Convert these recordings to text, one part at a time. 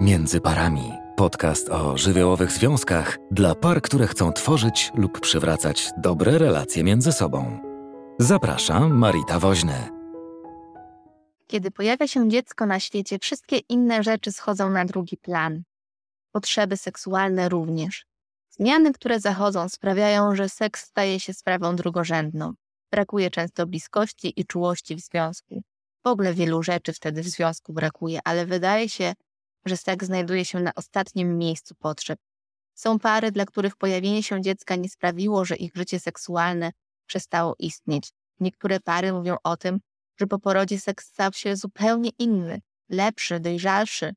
Między parami. Podcast o żywiołowych związkach dla par, które chcą tworzyć lub przywracać dobre relacje między sobą. Zapraszam, Marita Woźny. Kiedy pojawia się dziecko na świecie, wszystkie inne rzeczy schodzą na drugi plan. Potrzeby seksualne również. Zmiany, które zachodzą, sprawiają, że seks staje się sprawą drugorzędną. Brakuje często bliskości i czułości w związku. W ogóle wielu rzeczy wtedy w związku brakuje, ale wydaje się, że seks znajduje się na ostatnim miejscu potrzeb. Są pary, dla których pojawienie się dziecka nie sprawiło, że ich życie seksualne przestało istnieć. Niektóre pary mówią o tym, że po porodzie seks stał się zupełnie inny, lepszy, dojrzalszy.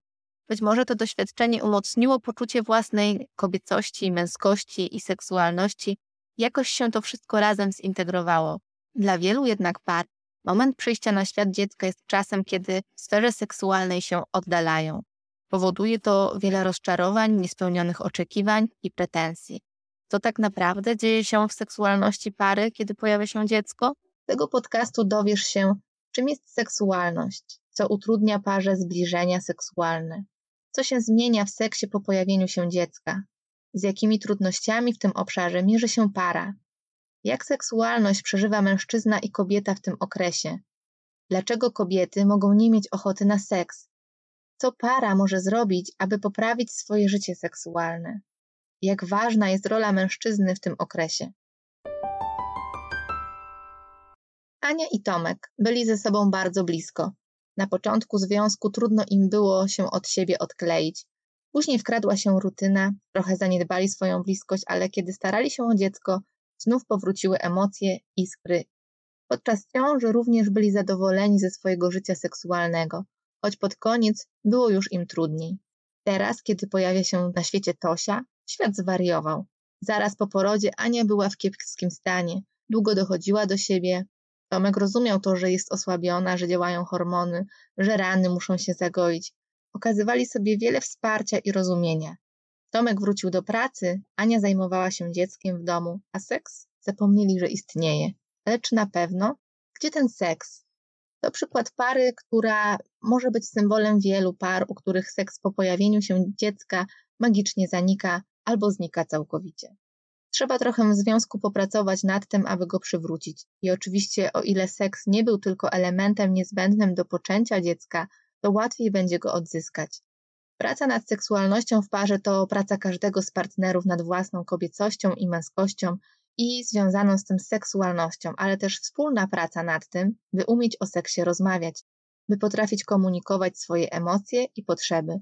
Być może to doświadczenie umocniło poczucie własnej kobiecości, męskości i seksualności. Jakoś się to wszystko razem zintegrowało. Dla wielu jednak par moment przyjścia na świat dziecka jest czasem, kiedy w sferze seksualnej się oddalają. Powoduje to wiele rozczarowań, niespełnionych oczekiwań i pretensji. Co tak naprawdę dzieje się w seksualności pary, kiedy pojawia się dziecko? Z tego podcastu dowiesz się, czym jest seksualność, co utrudnia parze zbliżenia seksualne, co się zmienia w seksie po pojawieniu się dziecka, z jakimi trudnościami w tym obszarze mierzy się para, jak seksualność przeżywa mężczyzna i kobieta w tym okresie, dlaczego kobiety mogą nie mieć ochoty na seks, co para może zrobić, aby poprawić swoje życie seksualne? Jak ważna jest rola mężczyzny w tym okresie? Ania i Tomek byli ze sobą bardzo blisko. Na początku związku trudno im było się od siebie odkleić. Później wkradła się rutyna, trochę zaniedbali swoją bliskość, ale kiedy starali się o dziecko, znów powróciły emocje, iskry. Podczas ciąży również byli zadowoleni ze swojego życia seksualnego choć pod koniec było już im trudniej. Teraz, kiedy pojawia się na świecie Tosia, świat zwariował. Zaraz po porodzie Ania była w kiepskim stanie, długo dochodziła do siebie. Tomek rozumiał to, że jest osłabiona, że działają hormony, że rany muszą się zagoić. Okazywali sobie wiele wsparcia i rozumienia. Tomek wrócił do pracy, Ania zajmowała się dzieckiem w domu, a seks zapomnieli, że istnieje. Ale czy na pewno? Gdzie ten seks? To przykład pary, która może być symbolem wielu par, u których seks po pojawieniu się dziecka magicznie zanika albo znika całkowicie. Trzeba trochę w związku popracować nad tym, aby go przywrócić. I oczywiście, o ile seks nie był tylko elementem niezbędnym do poczęcia dziecka, to łatwiej będzie go odzyskać. Praca nad seksualnością w parze to praca każdego z partnerów nad własną kobiecością i męskością i związaną z tym seksualnością, ale też wspólna praca nad tym, by umieć o seksie rozmawiać, by potrafić komunikować swoje emocje i potrzeby.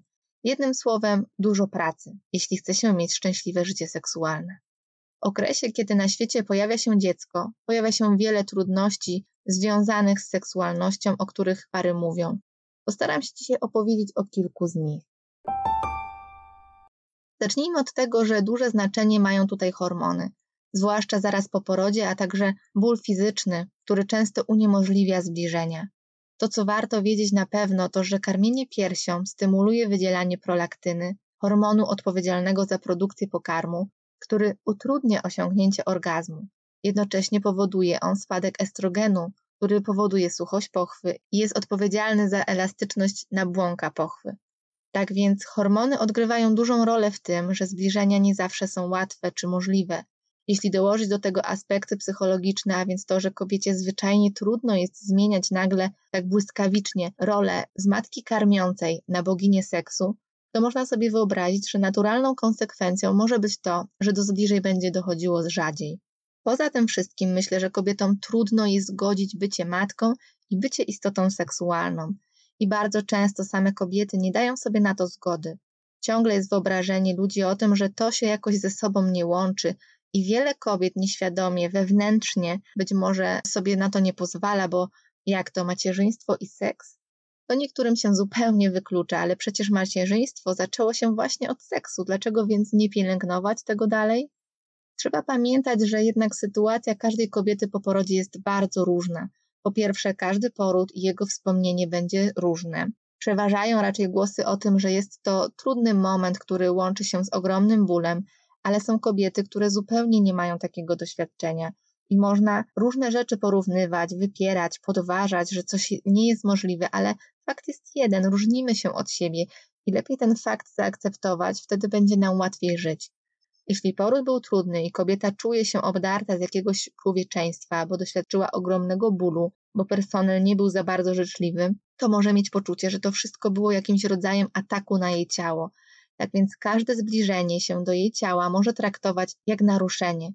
Jednym słowem, dużo pracy, jeśli chce się mieć szczęśliwe życie seksualne. W okresie, kiedy na świecie pojawia się dziecko, pojawia się wiele trudności związanych z seksualnością, o których pary mówią. Postaram się dzisiaj opowiedzieć o kilku z nich. Zacznijmy od tego, że duże znaczenie mają tutaj hormony zwłaszcza zaraz po porodzie, a także ból fizyczny, który często uniemożliwia zbliżenia. To, co warto wiedzieć na pewno, to że karmienie piersią stymuluje wydzielanie prolaktyny, hormonu odpowiedzialnego za produkcję pokarmu, który utrudnia osiągnięcie orgazmu. Jednocześnie powoduje on spadek estrogenu, który powoduje suchość pochwy i jest odpowiedzialny za elastyczność nabłonka pochwy. Tak więc hormony odgrywają dużą rolę w tym, że zbliżenia nie zawsze są łatwe czy możliwe, jeśli dołożyć do tego aspekty psychologiczne, a więc to, że kobiecie zwyczajnie trudno jest zmieniać nagle tak błyskawicznie rolę z matki karmiącej na boginię seksu, to można sobie wyobrazić, że naturalną konsekwencją może być to, że do zbliżeń będzie dochodziło rzadziej. Poza tym wszystkim myślę, że kobietom trudno jest zgodzić bycie matką i bycie istotą seksualną. I bardzo często same kobiety nie dają sobie na to zgody. Ciągle jest wyobrażenie ludzi o tym, że to się jakoś ze sobą nie łączy, i wiele kobiet nieświadomie, wewnętrznie być może sobie na to nie pozwala, bo jak to macierzyństwo i seks? To niektórym się zupełnie wyklucza, ale przecież macierzyństwo zaczęło się właśnie od seksu. Dlaczego więc nie pielęgnować tego dalej? Trzeba pamiętać, że jednak sytuacja każdej kobiety po porodzie jest bardzo różna. Po pierwsze, każdy poród i jego wspomnienie będzie różne. Przeważają raczej głosy o tym, że jest to trudny moment, który łączy się z ogromnym bólem, ale są kobiety, które zupełnie nie mają takiego doświadczenia i można różne rzeczy porównywać, wypierać, podważać, że coś nie jest możliwe, ale fakt jest jeden, różnimy się od siebie i lepiej ten fakt zaakceptować, wtedy będzie nam łatwiej żyć. Jeśli poród był trudny i kobieta czuje się obdarta z jakiegoś człowieczeństwa, bo doświadczyła ogromnego bólu, bo personel nie był za bardzo życzliwy, to może mieć poczucie, że to wszystko było jakimś rodzajem ataku na jej ciało. Tak więc każde zbliżenie się do jej ciała może traktować jak naruszenie.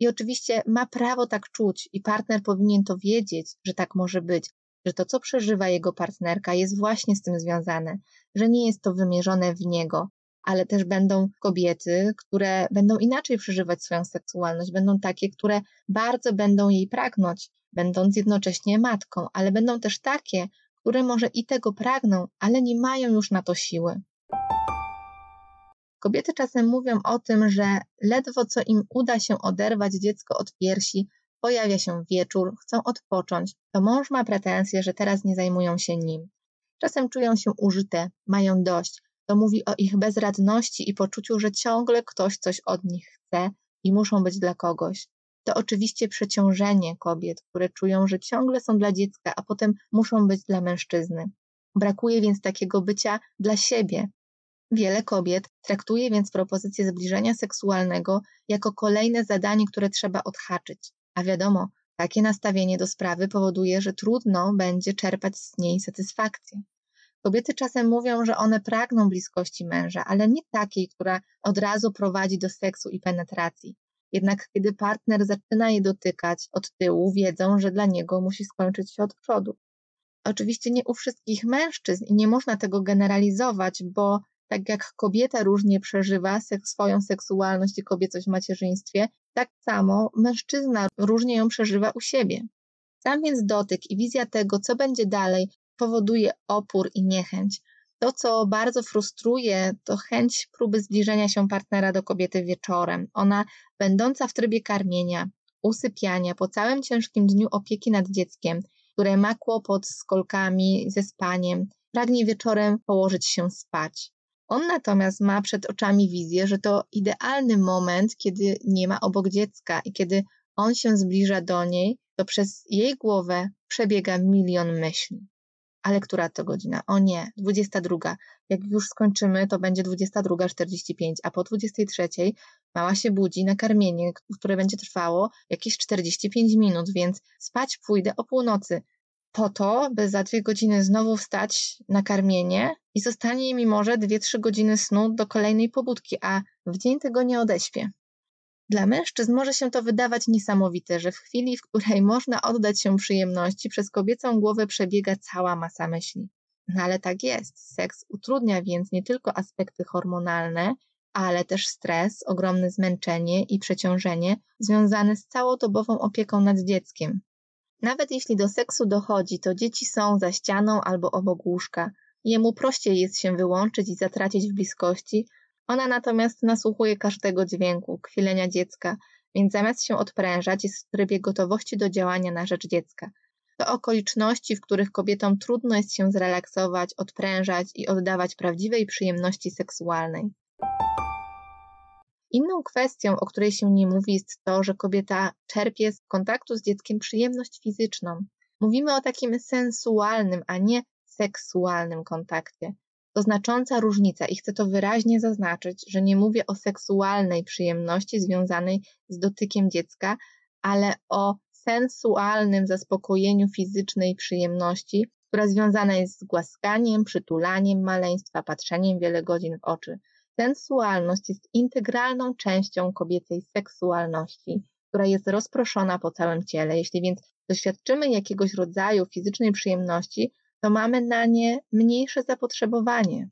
I oczywiście ma prawo tak czuć, i partner powinien to wiedzieć, że tak może być, że to, co przeżywa jego partnerka, jest właśnie z tym związane, że nie jest to wymierzone w niego, ale też będą kobiety, które będą inaczej przeżywać swoją seksualność, będą takie, które bardzo będą jej pragnąć, będąc jednocześnie matką, ale będą też takie, które może i tego pragną, ale nie mają już na to siły. Kobiety czasem mówią o tym, że ledwo co im uda się oderwać dziecko od piersi, pojawia się wieczór, chcą odpocząć, to mąż ma pretensje, że teraz nie zajmują się nim. Czasem czują się użyte, mają dość. To mówi o ich bezradności i poczuciu, że ciągle ktoś coś od nich chce i muszą być dla kogoś. To oczywiście przeciążenie kobiet, które czują, że ciągle są dla dziecka, a potem muszą być dla mężczyzny. Brakuje więc takiego bycia dla siebie, Wiele kobiet traktuje więc propozycję zbliżenia seksualnego jako kolejne zadanie, które trzeba odhaczyć. A wiadomo, takie nastawienie do sprawy powoduje, że trudno będzie czerpać z niej satysfakcję. Kobiety czasem mówią, że one pragną bliskości męża, ale nie takiej, która od razu prowadzi do seksu i penetracji. Jednak kiedy partner zaczyna je dotykać od tyłu, wiedzą, że dla niego musi skończyć się od przodu. Oczywiście nie u wszystkich mężczyzn i nie można tego generalizować, bo tak jak kobieta różnie przeżywa swoją seksualność i kobiecość w macierzyństwie, tak samo mężczyzna różnie ją przeżywa u siebie. Sam więc dotyk i wizja tego, co będzie dalej, powoduje opór i niechęć. To, co bardzo frustruje, to chęć próby zbliżenia się partnera do kobiety wieczorem. Ona, będąca w trybie karmienia, usypiania, po całym ciężkim dniu opieki nad dzieckiem, które ma kłopot z kolkami, ze spaniem, pragnie wieczorem położyć się spać. On natomiast ma przed oczami wizję, że to idealny moment, kiedy nie ma obok dziecka i kiedy on się zbliża do niej, to przez jej głowę przebiega milion myśli. Ale która to godzina? O nie, 22. Jak już skończymy, to będzie 22.45, a po 23 mała się budzi na karmienie, które będzie trwało jakieś 45 minut, więc spać pójdę o północy po to, by za dwie godziny znowu wstać na karmienie i zostanie mi może dwie-trzy godziny snu do kolejnej pobudki, a w dzień tego nie odeśpię. Dla mężczyzn może się to wydawać niesamowite, że w chwili, w której można oddać się przyjemności, przez kobiecą głowę przebiega cała masa myśli. No ale tak jest. Seks utrudnia więc nie tylko aspekty hormonalne, ale też stres, ogromne zmęczenie i przeciążenie związane z całodobową opieką nad dzieckiem. Nawet jeśli do seksu dochodzi, to dzieci są za ścianą albo obok łóżka. Jemu prościej jest się wyłączyć i zatracić w bliskości, ona natomiast nasłuchuje każdego dźwięku, kwilenia dziecka, więc zamiast się odprężać, jest w trybie gotowości do działania na rzecz dziecka. To okoliczności, w których kobietom trudno jest się zrelaksować, odprężać i oddawać prawdziwej przyjemności seksualnej. Inną kwestią, o której się nie mówi, jest to, że kobieta czerpie z kontaktu z dzieckiem przyjemność fizyczną. Mówimy o takim sensualnym, a nie seksualnym kontakcie. To znacząca różnica i chcę to wyraźnie zaznaczyć, że nie mówię o seksualnej przyjemności związanej z dotykiem dziecka, ale o sensualnym zaspokojeniu fizycznej przyjemności, która związana jest z głaskaniem, przytulaniem maleństwa, patrzeniem wiele godzin w oczy. Sensualność jest integralną częścią kobiecej seksualności, która jest rozproszona po całym ciele. Jeśli więc doświadczymy jakiegoś rodzaju fizycznej przyjemności, to mamy na nie mniejsze zapotrzebowanie.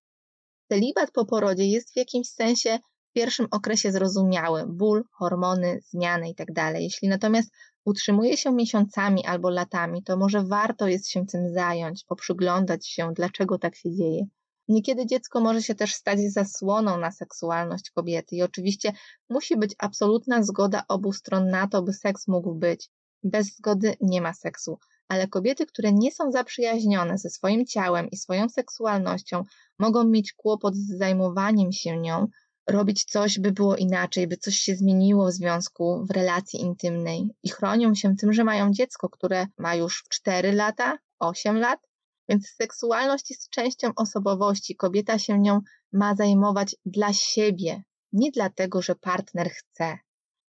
Celibat po porodzie jest w jakimś sensie w pierwszym okresie zrozumiały, ból, hormony, zmiany itd. Tak Jeśli natomiast utrzymuje się miesiącami albo latami, to może warto jest się tym zająć, poprzyglądać się, dlaczego tak się dzieje. Niekiedy dziecko może się też stać zasłoną na seksualność kobiety i oczywiście musi być absolutna zgoda obu stron na to, by seks mógł być. Bez zgody nie ma seksu, ale kobiety, które nie są zaprzyjaźnione ze swoim ciałem i swoją seksualnością, mogą mieć kłopot z zajmowaniem się nią, robić coś, by było inaczej, by coś się zmieniło w związku, w relacji intymnej i chronią się tym, że mają dziecko, które ma już 4 lata, 8 lat, więc seksualność jest częścią osobowości. Kobieta się nią ma zajmować dla siebie, nie dlatego, że partner chce.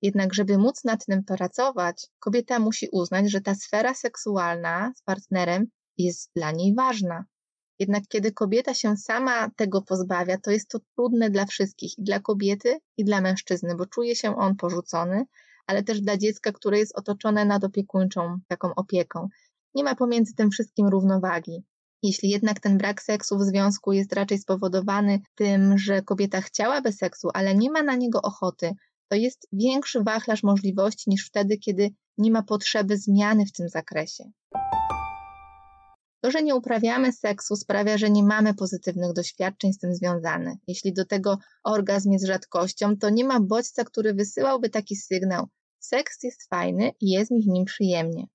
Jednak, żeby móc nad tym pracować, kobieta musi uznać, że ta sfera seksualna z partnerem jest dla niej ważna. Jednak kiedy kobieta się sama tego pozbawia, to jest to trudne dla wszystkich, i dla kobiety, i dla mężczyzny, bo czuje się on porzucony, ale też dla dziecka, które jest otoczone nadopiekuńczą taką opieką. Nie ma pomiędzy tym wszystkim równowagi. Jeśli jednak ten brak seksu w związku jest raczej spowodowany tym, że kobieta chciałaby seksu, ale nie ma na niego ochoty, to jest większy wachlarz możliwości niż wtedy, kiedy nie ma potrzeby zmiany w tym zakresie. To, że nie uprawiamy seksu, sprawia, że nie mamy pozytywnych doświadczeń z tym związanych. Jeśli do tego orgazm jest rzadkością, to nie ma bodźca, który wysyłałby taki sygnał. Seks jest fajny i jest mi w nim przyjemnie.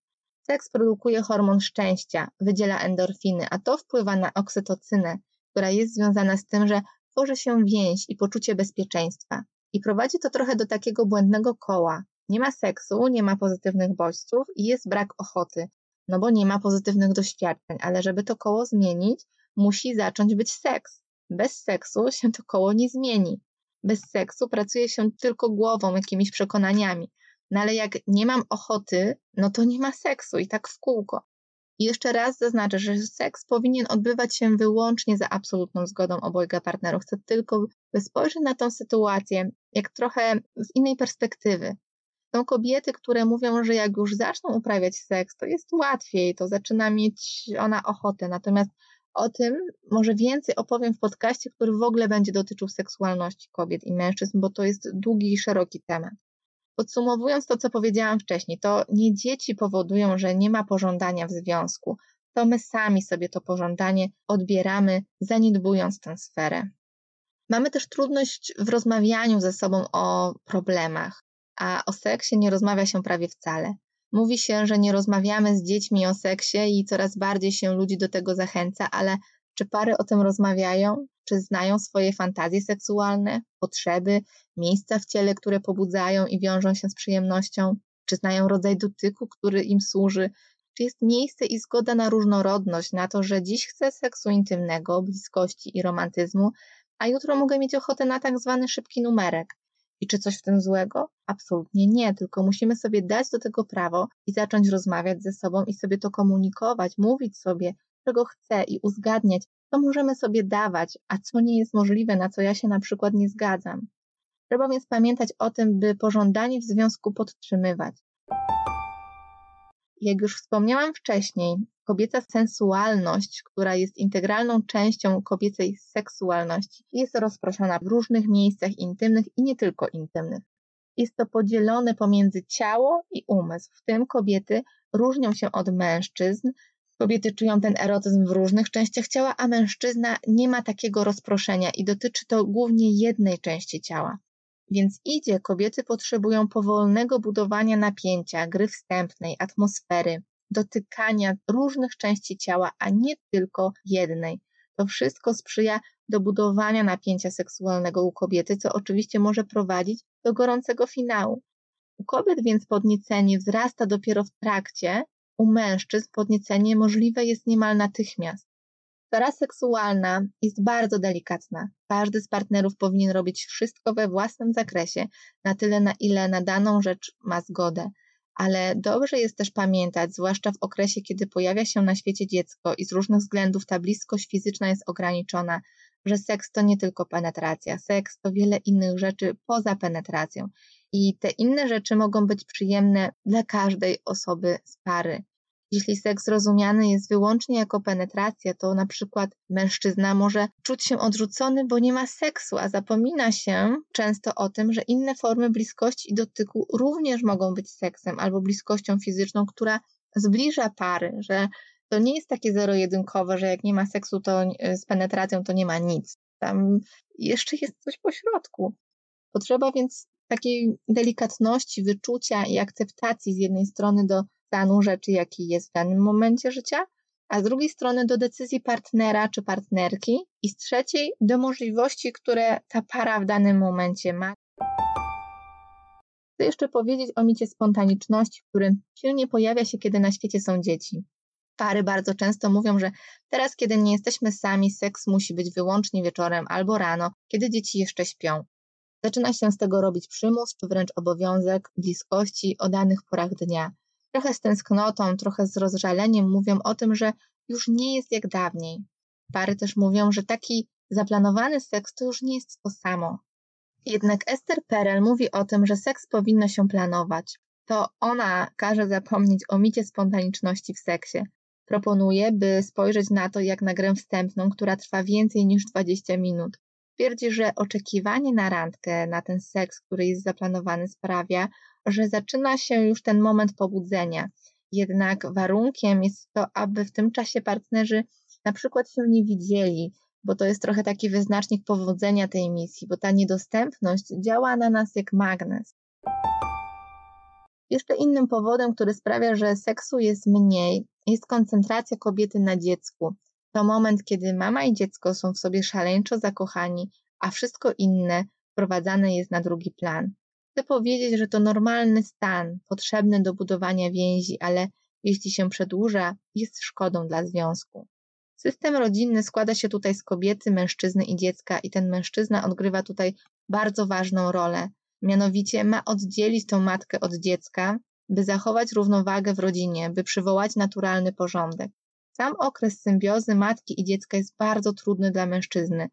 Seks produkuje hormon szczęścia, wydziela endorfiny, a to wpływa na oksytocynę, która jest związana z tym, że tworzy się więź i poczucie bezpieczeństwa. I prowadzi to trochę do takiego błędnego koła. Nie ma seksu, nie ma pozytywnych bodźców i jest brak ochoty, no bo nie ma pozytywnych doświadczeń, ale żeby to koło zmienić, musi zacząć być seks. Bez seksu się to koło nie zmieni. Bez seksu pracuje się tylko głową, jakimiś przekonaniami. No ale jak nie mam ochoty, no to nie ma seksu i tak w kółko. I jeszcze raz zaznaczę, że seks powinien odbywać się wyłącznie za absolutną zgodą obojga partnerów. Chcę tylko spojrzeć na tą sytuację jak trochę z innej perspektywy. Są kobiety, które mówią, że jak już zaczną uprawiać seks, to jest łatwiej, to zaczyna mieć ona ochotę. Natomiast o tym może więcej opowiem w podcaście, który w ogóle będzie dotyczył seksualności kobiet i mężczyzn, bo to jest długi i szeroki temat. Podsumowując to, co powiedziałam wcześniej, to nie dzieci powodują, że nie ma pożądania w związku, to my sami sobie to pożądanie odbieramy, zaniedbując tę sferę. Mamy też trudność w rozmawianiu ze sobą o problemach, a o seksie nie rozmawia się prawie wcale. Mówi się, że nie rozmawiamy z dziećmi o seksie i coraz bardziej się ludzi do tego zachęca, ale czy pary o tym rozmawiają? Czy znają swoje fantazje seksualne, potrzeby, miejsca w ciele, które pobudzają i wiążą się z przyjemnością? Czy znają rodzaj dotyku, który im służy? Czy jest miejsce i zgoda na różnorodność, na to, że dziś chcę seksu intymnego, bliskości i romantyzmu, a jutro mogę mieć ochotę na tak zwany szybki numerek? I czy coś w tym złego? Absolutnie nie, tylko musimy sobie dać do tego prawo i zacząć rozmawiać ze sobą i sobie to komunikować, mówić sobie, czego chcę i uzgadniać, co możemy sobie dawać, a co nie jest możliwe, na co ja się na przykład nie zgadzam. Trzeba więc pamiętać o tym, by pożądanie w związku podtrzymywać. Jak już wspomniałam wcześniej, kobieca sensualność, która jest integralną częścią kobiecej seksualności, jest rozproszona w różnych miejscach intymnych i nie tylko intymnych. Jest to podzielone pomiędzy ciało i umysł. W tym kobiety różnią się od mężczyzn. Kobiety czują ten erotyzm w różnych częściach ciała, a mężczyzna nie ma takiego rozproszenia i dotyczy to głównie jednej części ciała. Więc idzie, kobiety potrzebują powolnego budowania napięcia, gry wstępnej, atmosfery, dotykania różnych części ciała, a nie tylko jednej. To wszystko sprzyja do budowania napięcia seksualnego u kobiety, co oczywiście może prowadzić do gorącego finału. U kobiet więc podniecenie wzrasta dopiero w trakcie, u mężczyzn podniecenie możliwe jest niemal natychmiast. Sfera seksualna jest bardzo delikatna. Każdy z partnerów powinien robić wszystko we własnym zakresie, na tyle, na ile na daną rzecz ma zgodę. Ale dobrze jest też pamiętać, zwłaszcza w okresie, kiedy pojawia się na świecie dziecko i z różnych względów ta bliskość fizyczna jest ograniczona, że seks to nie tylko penetracja, seks to wiele innych rzeczy poza penetracją. I te inne rzeczy mogą być przyjemne dla każdej osoby z pary. Jeśli seks rozumiany jest wyłącznie jako penetracja, to na przykład mężczyzna może czuć się odrzucony, bo nie ma seksu, a zapomina się często o tym, że inne formy bliskości i dotyku również mogą być seksem albo bliskością fizyczną, która zbliża pary, że to nie jest takie zero-jedynkowe, że jak nie ma seksu to z penetracją to nie ma nic. Tam jeszcze jest coś po środku. Potrzeba więc takiej delikatności, wyczucia i akceptacji z jednej strony do stanu rzeczy, jaki jest w danym momencie życia, a z drugiej strony do decyzji partnera czy partnerki i z trzeciej do możliwości, które ta para w danym momencie ma. Chcę jeszcze powiedzieć o micie spontaniczności, który silnie pojawia się, kiedy na świecie są dzieci. Pary bardzo często mówią, że teraz, kiedy nie jesteśmy sami, seks musi być wyłącznie wieczorem albo rano, kiedy dzieci jeszcze śpią. Zaczyna się z tego robić przymus, czy wręcz obowiązek bliskości o danych porach dnia. Trochę z tęsknotą, trochę z rozżaleniem mówią o tym, że już nie jest jak dawniej. Pary też mówią, że taki zaplanowany seks to już nie jest to samo. Jednak Esther Perel mówi o tym, że seks powinno się planować. To ona każe zapomnieć o micie spontaniczności w seksie. Proponuje, by spojrzeć na to jak na grę wstępną, która trwa więcej niż 20 minut. Twierdzi, że oczekiwanie na randkę, na ten seks, który jest zaplanowany, sprawia, że zaczyna się już ten moment pobudzenia. Jednak warunkiem jest to, aby w tym czasie partnerzy na przykład się nie widzieli, bo to jest trochę taki wyznacznik powodzenia tej misji, bo ta niedostępność działa na nas jak magnes. Jeszcze innym powodem, który sprawia, że seksu jest mniej, jest koncentracja kobiety na dziecku. To moment, kiedy mama i dziecko są w sobie szaleńczo zakochani, a wszystko inne wprowadzane jest na drugi plan. Chcę powiedzieć, że to normalny stan, potrzebny do budowania więzi, ale jeśli się przedłuża, jest szkodą dla związku. System rodzinny składa się tutaj z kobiety, mężczyzny i dziecka, i ten mężczyzna odgrywa tutaj bardzo ważną rolę. Mianowicie ma oddzielić tą matkę od dziecka, by zachować równowagę w rodzinie, by przywołać naturalny porządek. Sam okres symbiozy matki i dziecka jest bardzo trudny dla mężczyzny.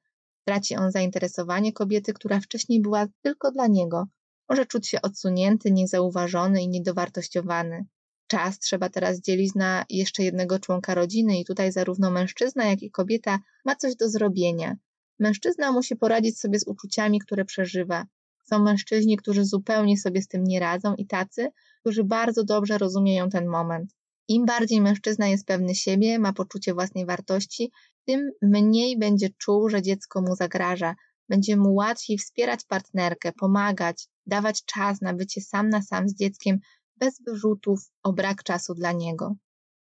Traci on zainteresowanie kobiety, która wcześniej była tylko dla niego. Może czuć się odsunięty, niezauważony i niedowartościowany. Czas trzeba teraz dzielić na jeszcze jednego członka rodziny i tutaj zarówno mężczyzna, jak i kobieta ma coś do zrobienia. Mężczyzna musi poradzić sobie z uczuciami, które przeżywa. Są mężczyźni, którzy zupełnie sobie z tym nie radzą i tacy, którzy bardzo dobrze rozumieją ten moment. Im bardziej mężczyzna jest pewny siebie, ma poczucie własnej wartości, tym mniej będzie czuł, że dziecko mu zagraża. Będzie mu łatwiej wspierać partnerkę, pomagać, dawać czas na bycie sam na sam z dzieckiem, bez wyrzutów o brak czasu dla niego.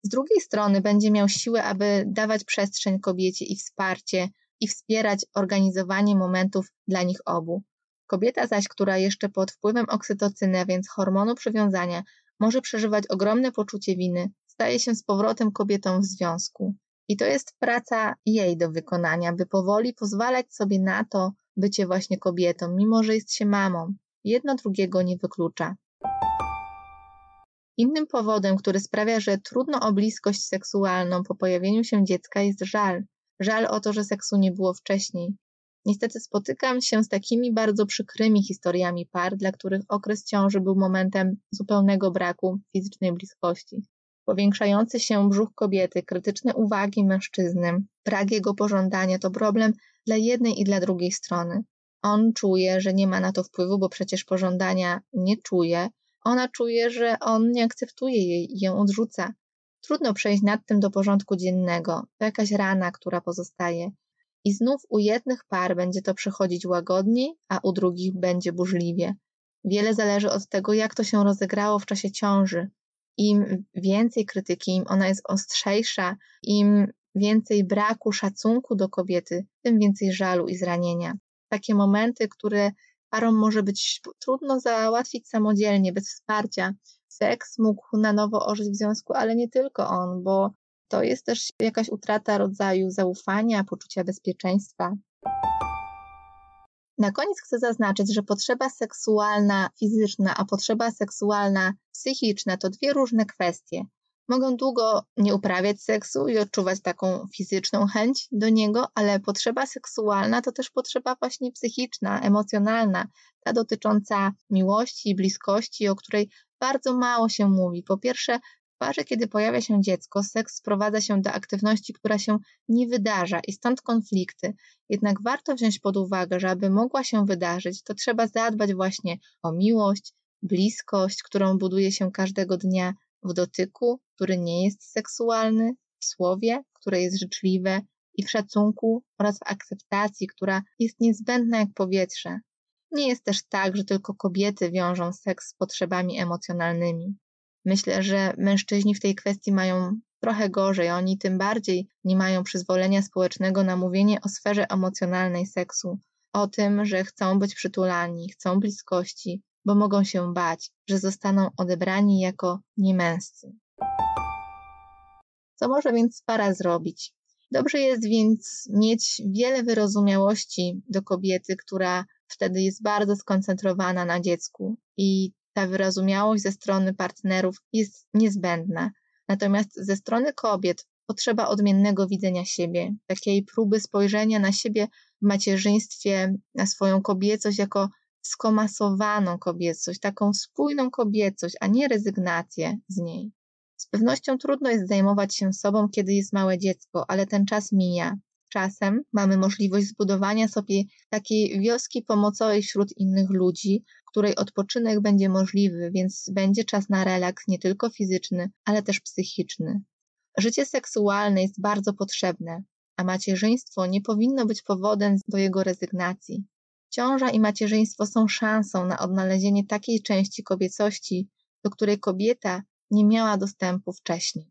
Z drugiej strony będzie miał siłę, aby dawać przestrzeń kobiecie i wsparcie i wspierać organizowanie momentów dla nich obu. Kobieta zaś, która jeszcze pod wpływem oksytocyny, więc hormonu przywiązania, może przeżywać ogromne poczucie winy, staje się z powrotem kobietą w związku. I to jest praca jej do wykonania, by powoli pozwalać sobie na to bycie właśnie kobietą, mimo że jest się mamą. Jedno drugiego nie wyklucza. Innym powodem, który sprawia, że trudno o bliskość seksualną po pojawieniu się dziecka jest żal. Żal o to, że seksu nie było wcześniej. Niestety spotykam się z takimi bardzo przykrymi historiami par, dla których okres ciąży był momentem zupełnego braku fizycznej bliskości. Powiększający się brzuch kobiety, krytyczne uwagi mężczyzny, brak jego pożądania to problem dla jednej i dla drugiej strony. On czuje, że nie ma na to wpływu, bo przecież pożądania nie czuje. Ona czuje, że on nie akceptuje jej i ją odrzuca. Trudno przejść nad tym do porządku dziennego. To jakaś rana, która pozostaje. I znów u jednych par będzie to przechodzić łagodniej, a u drugich będzie burzliwie. Wiele zależy od tego, jak to się rozegrało w czasie ciąży. Im więcej krytyki, im ona jest ostrzejsza, im więcej braku szacunku do kobiety, tym więcej żalu i zranienia. Takie momenty, które parom może być trudno załatwić samodzielnie, bez wsparcia. Seks mógł na nowo ożyć w związku, ale nie tylko on, bo to jest też jakaś utrata rodzaju zaufania, poczucia bezpieczeństwa. Na koniec chcę zaznaczyć, że potrzeba seksualna fizyczna, a potrzeba seksualna psychiczna to dwie różne kwestie. Mogą długo nie uprawiać seksu i odczuwać taką fizyczną chęć do niego, ale potrzeba seksualna to też potrzeba właśnie psychiczna, emocjonalna, ta dotycząca miłości, bliskości, o której bardzo mało się mówi. Po pierwsze, parze, kiedy pojawia się dziecko, seks sprowadza się do aktywności, która się nie wydarza i stąd konflikty. Jednak warto wziąć pod uwagę, że aby mogła się wydarzyć, to trzeba zadbać właśnie o miłość, bliskość, którą buduje się każdego dnia w dotyku, który nie jest seksualny, w słowie, które jest życzliwe i w szacunku oraz w akceptacji, która jest niezbędna jak powietrze. Nie jest też tak, że tylko kobiety wiążą seks z potrzebami emocjonalnymi. Myślę, że mężczyźni w tej kwestii mają trochę gorzej. Oni tym bardziej nie mają przyzwolenia społecznego na mówienie o sferze emocjonalnej seksu, o tym, że chcą być przytulani, chcą bliskości, bo mogą się bać, że zostaną odebrani jako niemęscy. Co może więc para zrobić? Dobrze jest więc mieć wiele wyrozumiałości do kobiety, która wtedy jest bardzo skoncentrowana na dziecku i ta wyrozumiałość ze strony partnerów jest niezbędna. Natomiast ze strony kobiet potrzeba odmiennego widzenia siebie, takiej próby spojrzenia na siebie w macierzyństwie, na swoją kobiecość jako skomasowaną kobiecość, taką spójną kobiecość, a nie rezygnację z niej. Z pewnością trudno jest zajmować się sobą, kiedy jest małe dziecko, ale ten czas mija. Czasem mamy możliwość zbudowania sobie takiej wioski pomocowej wśród innych ludzi, której odpoczynek będzie możliwy, więc będzie czas na relaks nie tylko fizyczny, ale też psychiczny. Życie seksualne jest bardzo potrzebne, a macierzyństwo nie powinno być powodem do jego rezygnacji. Ciąża i macierzyństwo są szansą na odnalezienie takiej części kobiecości, do której kobieta nie miała dostępu wcześniej.